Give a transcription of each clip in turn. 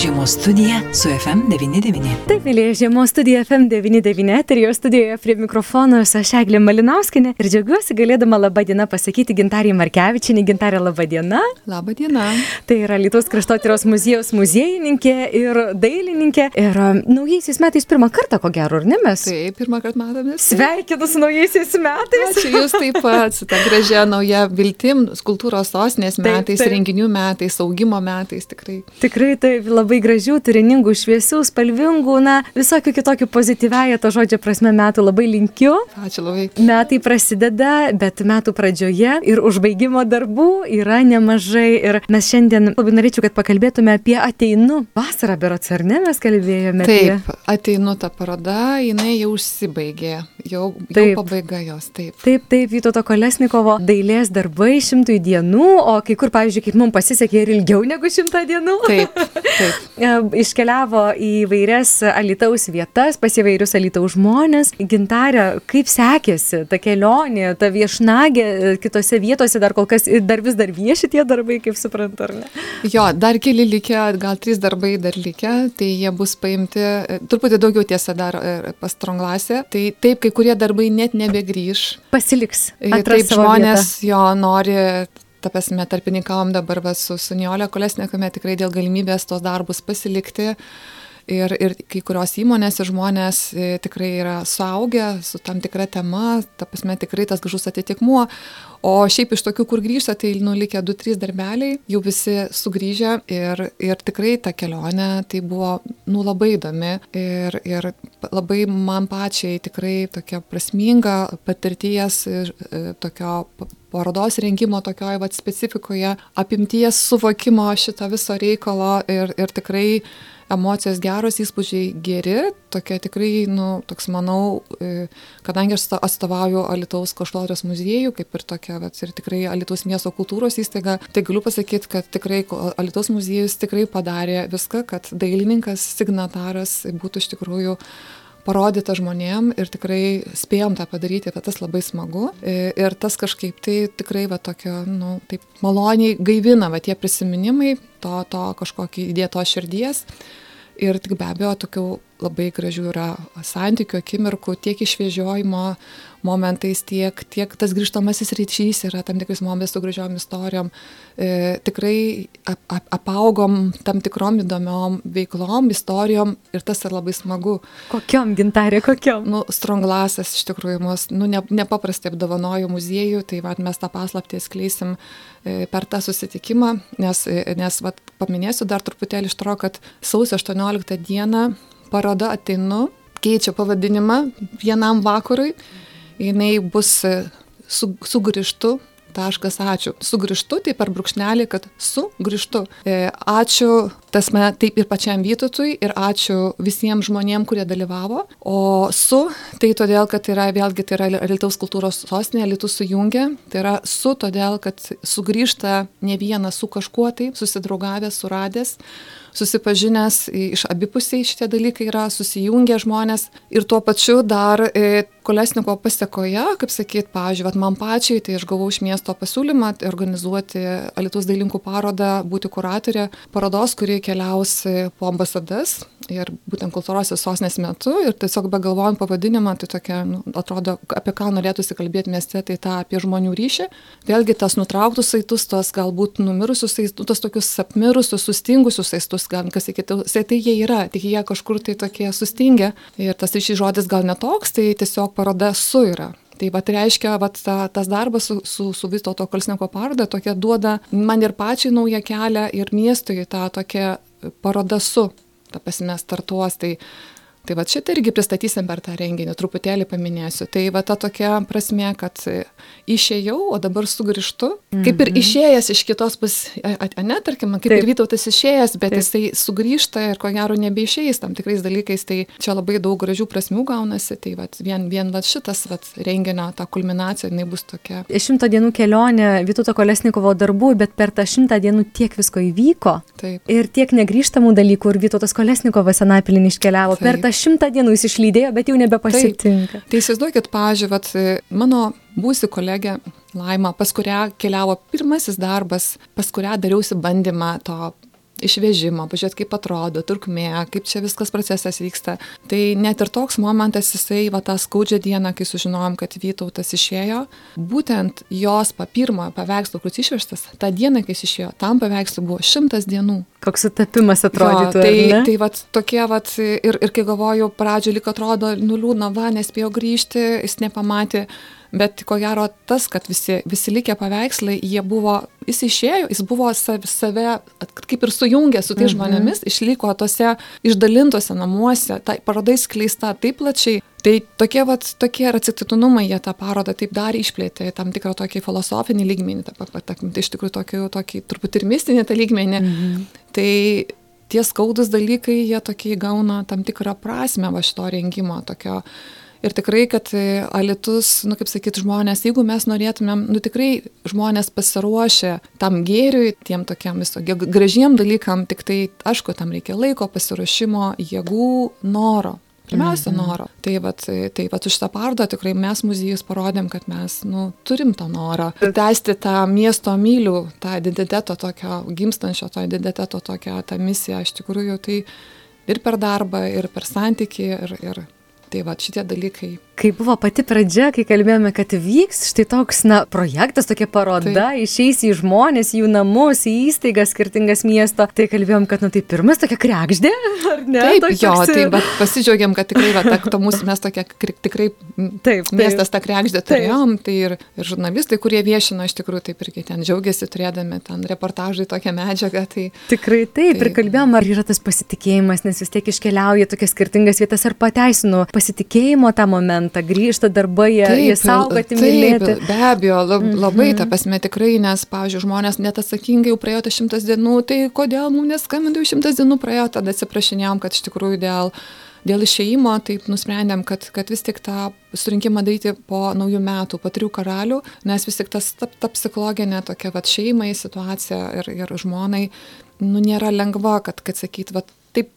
Žiemos studija su FM99. Taip, mėlyje žiemos studija FM99 ir jo studijoje prie mikrofono esu aš Eglė Malinauskinė ir džiaugiuosi galėdama labą dieną pasakyti gintarį Markevičinį. Gintarė, labą dieną. Labą dieną. Tai yra Lietuvos kraštotyros muziejaus muziejininkė ir dailininkė. Ir um, naujaisiais metais pirmą kartą, ko gero, ar ne mes? Taip, pirmą kartą matomės. Sveikinu su naujaisiais metais. Ačiū Jūs taip pat, su ta gražia nauja viltim, kultūros sostinės metais, taip. renginių metais, augimo metais tikrai. Tikrai taip, labai gražių, turiningų, šviesių, spalvingų, na, visokių kitokių pozityviaja to žodžio prasme metų labai linkiu. Ačiū labai. Metai prasideda, bet metų pradžioje ir užbaigimo darbų yra nemažai. Ir mes šiandien labai norėčiau, kad pakalbėtume apie ateinu. Vasarą berots ar ne mes kalbėjome? Taip, apie... ateinu ta paroda, jinai jau užsibaigė, jau, taip. jau pabaiga jos. Taip, taip, taip Vytauto Kolesnikovo dailės darbai šimtui dienų, o kai kur, pavyzdžiui, kaip mums pasisekė ir ilgiau negu šimtą dienų. Taip, taip. Iškeliavo į vairias Alitaus vietas, pas įvairius Alitaus žmonės. Gintarė, kaip sekėsi ta kelionė, ta viešnagė e, kitose vietose, dar kol kas dar vis dar vieši tie darbai, kaip suprantu, ar ne? Jo, dar keli likę, gal trys darbai dar likę, tai jie bus paimti, e, truputį daugiau tiesa dar e, pas Tronglasė. Tai taip, kai kurie darbai net nebegrįž. Pasiliks. Taip, žmonės vietą. jo nori ta prasme, tarpininkavom dabar va, su, su Niolė Kolesnikame tikrai dėl galimybės tos darbus pasilikti. Ir, ir kai kurios įmonės ir žmonės e, tikrai yra suaugę su tam tikra tema, ta prasme tikrai tas gražus atitikmuo, o šiaip iš tokių, kur grįžta, tai nulikę 2-3 darbeliai, jau visi sugrįžę ir, ir tikrai ta kelionė tai buvo nu, labai įdomi. Ir, ir labai man pačiai tikrai tokia prasminga patirties ir e, tokio parodos rengimo tokioj vat specifikoje, apimties suvokimo šito viso reikalo ir, ir tikrai emocijos geros, įspūdžiai geri, tokia tikrai, nu, toks manau, e, kadangi aš atstovauju Alitaus Koštorijos muziejų, kaip ir tokia, bet ir tikrai Alitaus miesto kultūros įstaiga, tai galiu pasakyti, kad tikrai Alitaus muziejus tikrai padarė viską, kad dailininkas, signataras būtų iš tikrųjų parodyta žmonėm ir tikrai spėjom tą padaryti, bet tas labai smagu. E, ir tas kažkaip tai tikrai va tokio, nu, taip maloniai gaivina va tie prisiminimai, to, to kažkokį įdėto širdies. Ir tik be abejo, tokių labai gražių yra santykių, akimirkų, tiek išvežiojimo momentais, tiek, tiek tas grįžtamasis ryšys yra tam tikrais momentais su gražiom istorijom. E, tikrai ap, ap, apaugom tam tikrom įdomiom veiklom, istorijom ir tas yra labai smagu. Kokiom gintarė, kokiom? Nu, Stronglasas iš tikrųjų mus nu, ne, nepaprastai apdovanojo muziejų, tai vat, mes tą paslaptį skleisim e, per tą susitikimą, nes, e, nes vat, paminėsiu dar truputėlį iš to, kad sausio 18 dieną paroda ateinu, keičia pavadinimą vienam vakarui, jinai bus e, su, sugrįžtu taškas ačiū. Sugrįžtu, tai per brūkšnelį, kad sugrįžtu. E, ačiū tasme taip ir pačiam Vytutui ir ačiū visiems žmonėms, kurie dalyvavo. O su, tai todėl, kad yra vėlgi tai yra Lietuvos kultūros sostinė, Lietuvos sujungia. Tai yra su, todėl, kad sugrįžta ne vienas su kažkuo tai, susidraugavęs, suradęs susipažinęs iš abipusiai šitie dalykai yra susijungę žmonės. Ir tuo pačiu dar e, kolesniko pasiekoje, kaip sakyt, pavyzdžiui, man pačiai, tai aš gavau iš miesto pasiūlymą organizuoti Alitus dailinkų parodą, būti kuratorė parodos, kuri keliaus e, po ambasadas ir būtent kultūros sosnės metu ir tiesiog begalvojant pavadinimą, tai tokia, nu, atrodo, apie ką norėtųsi kalbėti mieste, tai tą apie žmonių ryšį. Vėlgi tas nutrauktus saitus, tos galbūt numirusius saitus, tos tokius apmirusius, sustingusius saitus, gal kas iki tų, tai jie yra, tik jie kažkur tai tokie sustingę. Ir tas ryšys žodis gal netoks, tai tiesiog paroda su yra. Tai va, tai reiškia, va, ta, tas darbas su, su, su vis to Kolsneko paroda tokia duoda man ir pačiai naują kelią ir miestui tą tokią parodą su, ta pasime startuos. Tai Tai va šitą irgi pristatysim per tą renginį, truputėlį paminėsiu. Tai va ta tokia prasme, kad išėjau, o dabar sugrįžtu. Kaip ir mhm. išėjęs iš kitos pusės, ne, tarkim, kaip Taip. ir Vytautas išėjęs, bet Taip. jisai sugrįžta ir ko gero nebeišėjęs tam tikrais dalykais, tai čia labai daug gražių prasmių gaunasi. Tai va vien, vien va šitas va renginio, ta kulminacija, jinai bus tokia. Šimto dienų kelionė Vytauto Kolesnikovo darbų, bet per tą šimtą dienų tiek visko įvyko. Taip. Ir tiek negryžtamų dalykų, ir Vytautas Kolesnikovas Anapilin iškeliavo. Taip. Per tą šimtą dienų jis išlydėjo, bet jau nebepasitinka. Taip. Tai įsivaizduokit, pažiūrėt, mano būsi kolegė Laima, pas kurią keliavo pirmasis darbas, pas kurią dariausi bandymą to išvežimo, pažiūrėti, kaip atrodo, trukmė, kaip čia viskas procesas vyksta. Tai net ir toks momentas, jisai, va tą skaudžią dieną, kai sužinojom, kad Vytautas išėjo, būtent jos pa pirmojo paveikslo, kuris išvežtas, tą dieną, kai jis išėjo, tam paveikslui buvo šimtas dienų. Koks sutapimas atrodytų. Jo, tai, tai vat, tokie, vat, ir, ir kai galvoju, pradžio lik atrodo, nuliūdna, va, nespėjo grįžti, jis nepamatė bet ko gero tas, kad visi, visi likę paveikslai, jie buvo, jis išėjo, jis buvo save, kaip ir sujungę su tai mhm. žmonėmis, išliko tose išdalintose namuose, tai parodai skleista taip plačiai. Tai tokie, vat, tokie atsitiktinumai jie tą parodą taip dar išplėtė, tam tikrą tokį filosofinį lygmenį, ta, ta, ta, tai iš tikrųjų tokį, tokį truputį ir mistinį tą lygmenį. Mhm. Tai tie skaudus dalykai, jie tokie gauna tam tikrą prasme va šito rengimo, tokio Ir tikrai, kad e, Alitus, nu kaip sakyt, žmonės, jeigu mes norėtumėm, nu tikrai žmonės pasiruošę tam gėriui, tiem tokiam viso gražiem dalykam, tik tai, aišku, tam reikia laiko, pasiruošimo, jėgų, noro. Pirmiausia, mhm. noro. Tai vat, tai vat už tą parodą tikrai mes muziejus parodėm, kad mes nu, turim tą norą. Tęsti tą miesto mylių, tą identiteto tokio, gimstančio to identiteto tokią, tą misiją, iš tikrųjų tai ir per darbą, ir per santyki, ir, ir Tai va šitie dalykai. Kai buvo pati pradžia, kai kalbėjome, kad vyks štai toks, na, projektas, tokia paroda, tai. išeis į žmonės, jų namus, į įstaigas skirtingas miesto, tai kalbėjom, kad, na, tai pirmas tokia krekždė, ar ne? Taip, toks, jo, tai bet pasidžiaugiam, kad tikrai, va, ta, to mūsų mes tokia, tikrai taip, taip. miestas tą krekždę turėjom, tai ir, ir žurnalistai, kurie viešino, iš tikrųjų taip irgi ten džiaugiasi turėdami ten reportažai tokią medžiagą. Tai, tikrai taip, taip, ir kalbėjom, ar yra tas pasitikėjimas, nes vis tiek iškeliauja tokias skirtingas vietas, ar pateisinu pasitikėjimo tą momentą, grįžta darbai, jie saugoti, mylėti. Be abejo, lab, labai mm -hmm. ta pasme tikrai, nes, pavyzdžiui, žmonės net atsakingai jau praėjo tas šimtas dienų, tai kodėl mums neskambintų šimtas dienų praėjo, tada atsiprašinėjom, kad iš tikrųjų dėl dėl išėjimo taip nusprendėm, kad, kad vis tik tą surinkimą daryti po naujų metų, po trijų karalių, nes vis tik tas ta, ta psichologinė tokia va šeimai situacija ir, ir žmonai, nu nėra lengva, kad, kad sakyt, va taip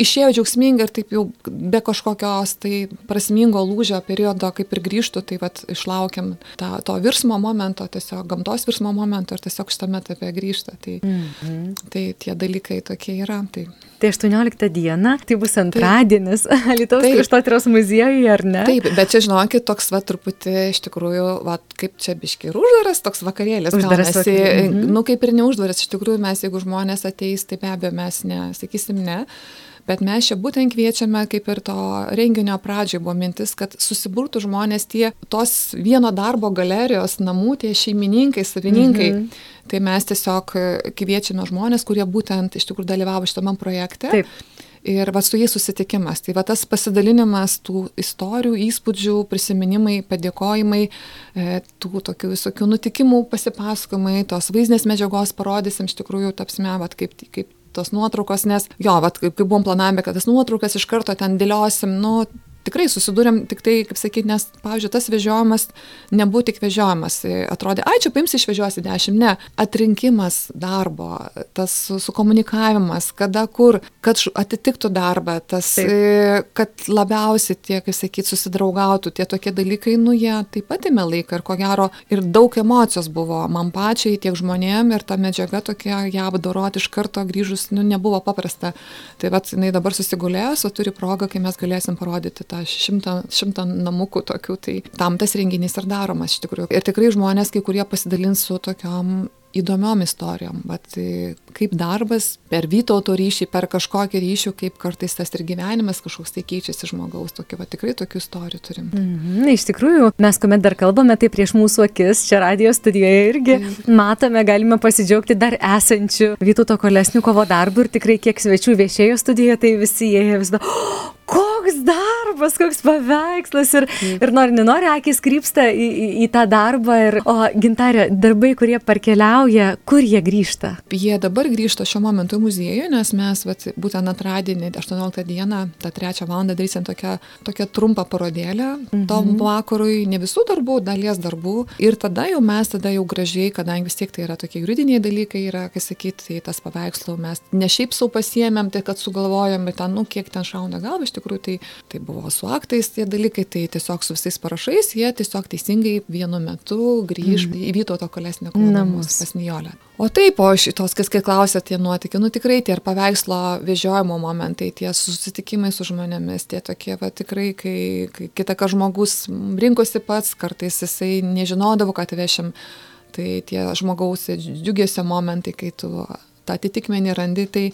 išėjo džiaugsmingai ir taip jau be kažkokios tai prasmingo lūžio periodo kaip ir grįžtų, tai vat išlaukiam tą, to virsmo momento, tiesiog gamtos virsmo momento ir tiesiog šitame etape grįžta. Tai, mm -hmm. tai tie dalykai tokie yra. Tai, tai 18 diena, tai bus antradienis Lietuvos kraštotyros muziejuje, ar ne? Taip, bet čia žinokit, toks va truputį iš tikrųjų, va kaip čia biški ir uždaras toks vakarėlis. Uždaras vakarėlis. Mm -hmm. Nu kaip ir neuždaras, iš tikrųjų mes, jeigu žmonės ateis, tai be abejo mes nesakysim ne. Bet mes čia būtent kviečiame, kaip ir to renginio pradžioj buvo mintis, kad susiburtų žmonės tie tos vieno darbo galerijos namų, tie šeimininkai, savininkai. Mhm. Tai mes tiesiog kviečiame žmonės, kurie būtent iš tikrųjų dalyvavo šitame projekte. Taip ir va su jais susitikimas. Tai va tas pasidalinimas tų istorijų, įspūdžių, prisiminimai, padėkojimai, e, tų tokių visokių nutikimų pasipasakojimai, tos vaizdinės medžiagos parodysim, iš tikrųjų tapsime, va kaip, kaip tos nuotraukos, nes jo, vat, kaip, kaip buvom planavę, kad tas nuotraukas iš karto ten dėliosim, nu, tikrai susidūrėm tik tai, kaip sakyti, nes, pavyzdžiui, tas vežiojimas nebuvo tik vežiojimas. Atrodė, ai, čia paims išvežiosi dešimt. Ne. Atrinkimas darbo, tas sukomunikavimas, kada kur, kad atitiktų darbą, tas, Taip. kad labiausiai tie, kaip sakyti, susidraugautų, tie tokie dalykai, nu, jie taip pat įmė laiką ir ko gero ir daug emocijos buvo man pačiai, tiek žmonėm ir ta medžiaga tokia, ją apdoroti iš karto grįžus, nu, nebuvo paprasta. Tai vad, jinai dabar susigulėjęs, o turi progą, kai mes galėsim parodyti tą šimtą, šimtą namukų tokių, tai tam tas renginys ir daromas iš tikrųjų. Ir tikrai žmonės, kai kurie pasidalins su tokiom įdomiom istorijom, bet kaip darbas per Vytauto ryšį, per kažkokį ryšį, kaip kartais tas ir gyvenimas kažkoks tai keičiasi žmogaus, tokių, va, tikrai tokių istorijų turim. -hmm. Iš tikrųjų, mes kuomet dar kalbame, tai prieš mūsų akis čia radio studijoje irgi Taip. matome, galime pasidžiaugti dar esančių Vytauto Kolesnikovo darbų ir tikrai kiek svečių viešėjo studijoje, tai visi jie vis dar, koks darbas, koks paveikslas ir, ir nori, nenori, akis krypsta į, į, į tą darbą. Ir, o gintarė, darbai, kurie parkeliauja, kur jie grįžta? Jie dabar grįžta šiuo momentu į muziejų, nes mes vat, būtent antradienį, 18 dieną, tą 3 val. darysim tokią, tokią trumpą parodėlę -hmm. tom vakarui, ne visų darbų, dalies darbų. Ir tada jau mes, tada jau gražiai, kadangi vis tiek tai yra tokie juridiniai dalykai, yra, kaip sakyti, tai tas paveikslų mes ne šiaip savo pasiemėm, tai kad sugalvojom, bet ten, nu, kiek ten šauna galva, iš tikrųjų tai, tai buvo buvo su aktais tie dalykai, tai tiesiog su visais parašais jie tiesiog teisingai vienu metu grįž mm. į Vytauto kolesnio namus pas Nijolę. O taip, o šitos, kas kai klausė tie nuotykiai, nu tikrai tie ir paveikslo vežiojimo momentai, tie susitikimai su žmonėmis, tie tokie, va tikrai, kai, kai kita ką žmogus rinkosi pats, kartais jisai nežinodavo, kad vešim, tai tie žmogaus džiugesio momentai, kai tu tą atitikmenį randi, tai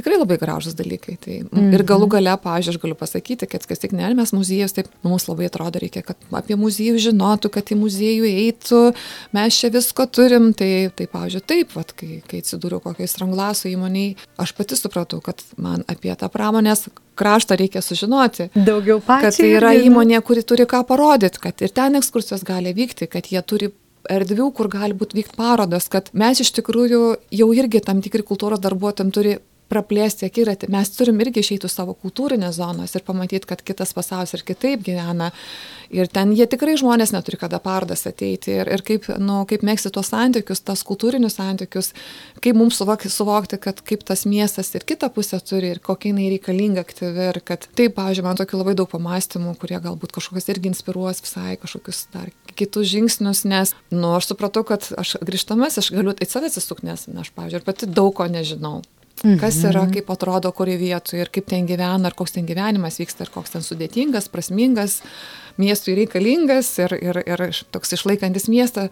tikrai labai gražus dalykai. Tai, mm -hmm. Ir galų gale, pavyzdžiui, aš galiu pasakyti, kad kas tik ne, mes muziejus, taip, nu, mums labai atrodo reikia, kad apie muziejų žinotų, kad į muziejų eitų, mes čia visko turim. Tai, tai pavyzdžiui, taip, vat, kai, kai atsidūriau kokiai stranglaso įmoniai, aš pati supratau, kad man apie tą pramonės kraštą reikia sužinoti. Daugiau pačių. Kad tai yra įmonė, kuri turi ką parodyti, kad ir ten ekskursijos gali vykti, kad jie turi erdvių, kur gali būti vykti parodos, kad mes iš tikrųjų jau irgi tam tikri kultūros darbuotojams turi praplėsti akiratį. Mes turim irgi išeiti iš savo kultūrinės zonos ir pamatyti, kad kitas pasaulis ir kitaip gyvena. Ir ten jie tikrai žmonės neturi kada parodas ateiti. Ir, ir kaip, nu, kaip mėgsti tuos santykius, tas kultūrinius santykius, kaip mums suvokti, suvokti, kad kaip tas miestas ir kitą pusę turi ir kokia jinai reikalinga aktyvi. Ir kad taip, pavyzdžiui, man tokių labai daug pamastymų, kurie galbūt kažkokios irgi inspiruos visai kažkokius dar kitus žingsnius, nes, nu, aš supratau, kad aš grįžtamas, aš galiu į save atsisukti, nes, na, aš, pavyzdžiui, pati daug ko nežinau. Kas yra, mhm. kaip atrodo, kuri vietoje ir kaip ten gyvena, ar koks ten gyvenimas vyksta, ar koks ten sudėtingas, prasmingas, miestui reikalingas ir, ir, ir toks išlaikantis miestą.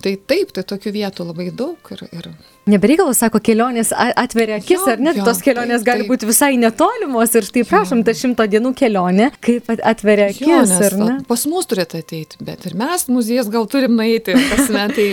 Tai taip, tai tokių vietų labai daug ir, ir Nebereikalas, sako, kelionės atveria akis, jo, ar net jo, tos kelionės taip, gali taip. būti visai netolimos ir štai prašom, ta šimto dienų kelionė, kaip atveria akis, jo, nes, ar ne? Pas mus turėtų ateiti, bet ir mes muziejus gal turim nueiti, tasme, tai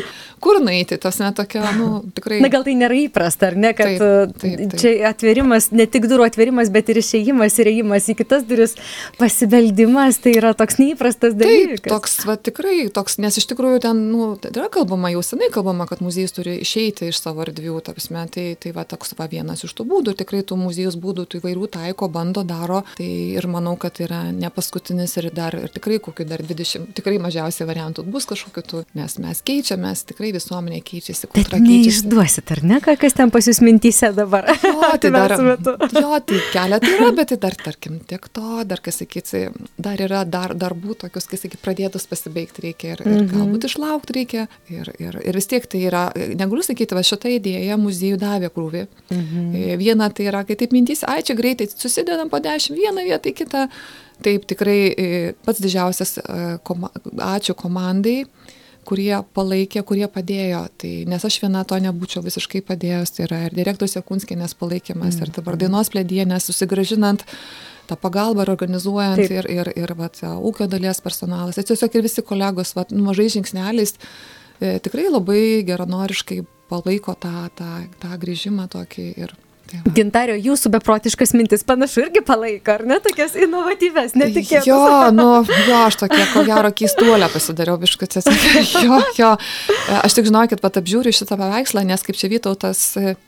kur nueiti, tasme tokia, nu, tikrai. Na gal tai nėra įprasta, ar ne, kad taip, taip, taip. čia atverimas, ne tik durų atverimas, bet ir išėjimas ir įėjimas į kitas duris, pasibeldimas, tai yra toks neįprastas dalykas. Taip, toks, va, tikrai, toks, nes iš tikrųjų ten, nu, tai yra kalbama, jau senai kalbama, kad muziejus turi išeiti iš savo erdvių, ta prasme, tai, tai va toks va vienas iš tų būdų, tikrai tų muziejus būdų, tų įvairių taiko, bando, daro, tai ir manau, kad yra ne paskutinis ir dar, ir tikrai kokiu dar 20, tikrai mažiausiai variantų bus kažkokiu tų, nes mes keičiamės, tikrai visuomenė keičiasi, kultūra keičiasi. Neišduosit, ar ne, kas ten pas jūs mintyse dabar? Jo, tai dar, jo, tai keletą yra, bet tai dar, tarkim, tiek to, dar, kas sakyti, dar yra dar, darbų tokius, kai sakyti, pradėtus pasibaigti reikia ir, ir -hmm. galbūt išlaukti reikia. Ir, ir, ir vis tiek tai yra, negaliu sakyti, va šitą idėją muziejų davė krūvį. Mhm. E, viena tai yra, kai taip mintys, ai čia greitai susidedam po dešimt, vieną vietą į kitą. Taip tikrai e, pats didžiausias e, koma, ačiū komandai kurie palaikė, kurie padėjo. Tai, nes aš viena to nebūčiau visiškai padėjęs, tai yra ir direktorius Jekunskinės palaikymas, mm. ir dabar dainos plėdienės, susigražinant tą pagalbą ir organizuojant, Taip. ir, ir, ir vat, ūkio dalies personalas. Tai tiesiog ir visi kolegos, vat, mažai žingsneliais, e, tikrai labai geranoriškai palaiko tą, tą, tą grįžimą tokį ir Gintario, jūsų beprotiškas mintis panašu irgi palaiko, ar ne, tokias inovatyves, netikėtas. Jo, nu, jo, aš tokia, ko gero, keistuolę pasidariau biškutė. Jo, jo, aš tik žinau, kad pat apžiūriu šitą paveikslą, nes kaip čia Vytautas,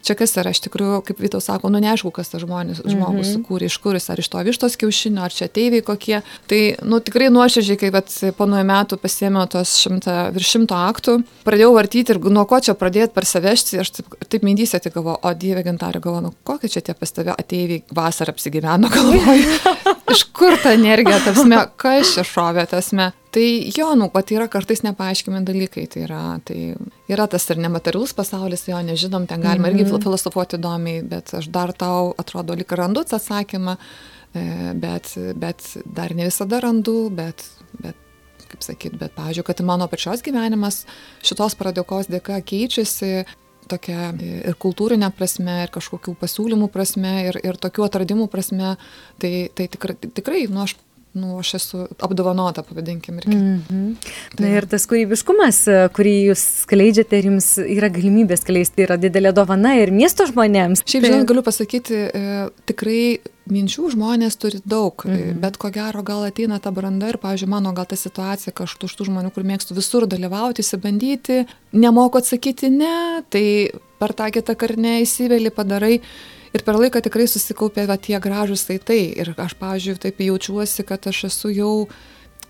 čia kas yra, iš tikrųjų, kaip Vytautas sako, nu neaišku, kas tas žmonės, žmogus mm -hmm. sukūrė, iš kuris, ar iš to vištos kiaušinio, ar čia teiviai kokie. Tai, nu, tikrai nuoširdžiai, kai vat, po nuo metų pasėmiau tos šimta, virš šimto aktų, pradėjau vartyti ir nuo ko čia pradėti parsivežti, aš taip, taip mintysė tik galvoju, o Dieve Gintario galvoju, nu kokie čia tie pas tave ateiviai vasarą apsigyveno galvoju. Iš kur ta energija, tasme, kas čia šovė, tasme. Tai jo, nu, pat yra kartais nepaaiškimi dalykai, tai yra, tai yra tas ir nematerialus pasaulis, jo nežinom, ten galima irgi mhm. filosofuoti įdomiai, bet aš dar tau atrodo lik randu atsakymą, e, bet, bet dar ne visada randu, bet, bet kaip sakyt, bet, pavyzdžiui, kad mano pačios gyvenimas šitos pradėkos dėka keičiasi, tokia ir kultūrinė prasme, ir kažkokių pasiūlymų prasme, ir, ir tokių atradimų prasme, tai, tai tikrai, tikrai nu, aš nu, aš esu apdovanota, pavadinkim. Irgi. Mm -hmm. tai. Na ir tas kūrybiškumas, kurį jūs skleidžiate ir jums yra galimybė skleisti, yra didelė dovana ir miesto žmonėms. Šiaip, tai... žinot, galiu pasakyti, e, tikrai minčių žmonės turi daug, mhm. bet ko gero gal ateina ta branda ir, pavyzdžiui, mano gal ta situacija, kad aš tų žmonių, kur mėgstu visur dalyvauti, įsibandyti, nemoku atsakyti ne, tai per tą kitą karnę įsiveli, padarai ir per laiką tikrai susikaupė va tie gražūs saitai. Ir aš, pavyzdžiui, taip jaučiuosi, kad aš esu jau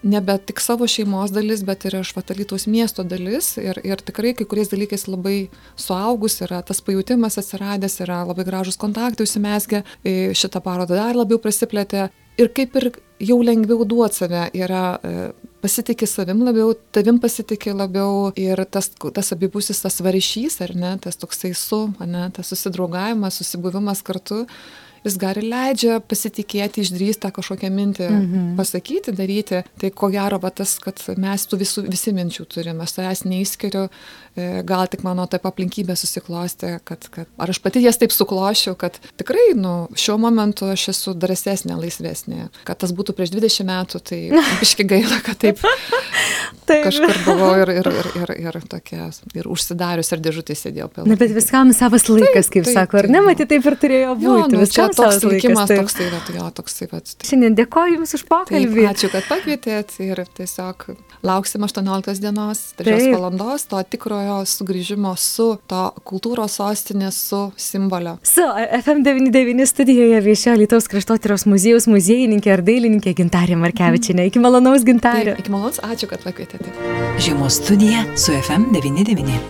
nebe tik savo šeimos dalis, bet ir aš Vatalytos miesto dalis. Ir, ir tikrai kai kuriais dalykais labai suaugus yra, tas pajūtimas atsiradęs, yra labai gražus kontaktai užsimesgę, šitą parodą dar labiau prasiplėtė. ir kaip ir jau lengviau duoti save yra e, pasitikė savim labiau, tavim pasitikė labiau ir tas, tas abipusis tas varyšys, ar ne, tas toksai su, ne, tas susidraugavimas, susibuvimas kartu, jis gali leidžia pasitikėti, išdrįsti tą kažkokią mintį mhm. pasakyti, daryti. Tai ko gero, va, tas, kad mes tų visų, visi minčių turime, aš savęs neįskiriu, e, gal tik mano taip aplinkybė susiklosti, kad, kad ar aš pati jas taip suklošiu, kad tikrai, nu, šiuo momentu aš esu drąsesnė, laisvesnė. Kad tas būtų prieš 20 metų, tai biški gaila, kad taip, taip. kažkur buvau ir, ir, ir, ir, ir tokia, ir užsidarius, ir dėžutė sėdėjau. Pilna. Na, bet viskam savas laikas, taip, kaip taip, sako, ar ne, matai, taip ir turėjo būti. Jo, nu, viskam toks likimas, tai... toksai, bet jo, toksai, bet. Šiandien dėkoju Jums už pokalbį. Taip, ačiū, kad pakvietėt ir tiesiog lauksim 18 dienos, 3 valandos, to tikrojo sugrįžimo su to kultūros sostinės, su simbolio. Su FM99 studijoje viešėjo Lietuvos kraštotyros muziejaus muziejininkė ir dailininkė Gintarė Markevičinė. Iki malonaus Gintarė. Taip, iki malonaus, ačiū, kad pakvietėte. Žiemos studija su FM99.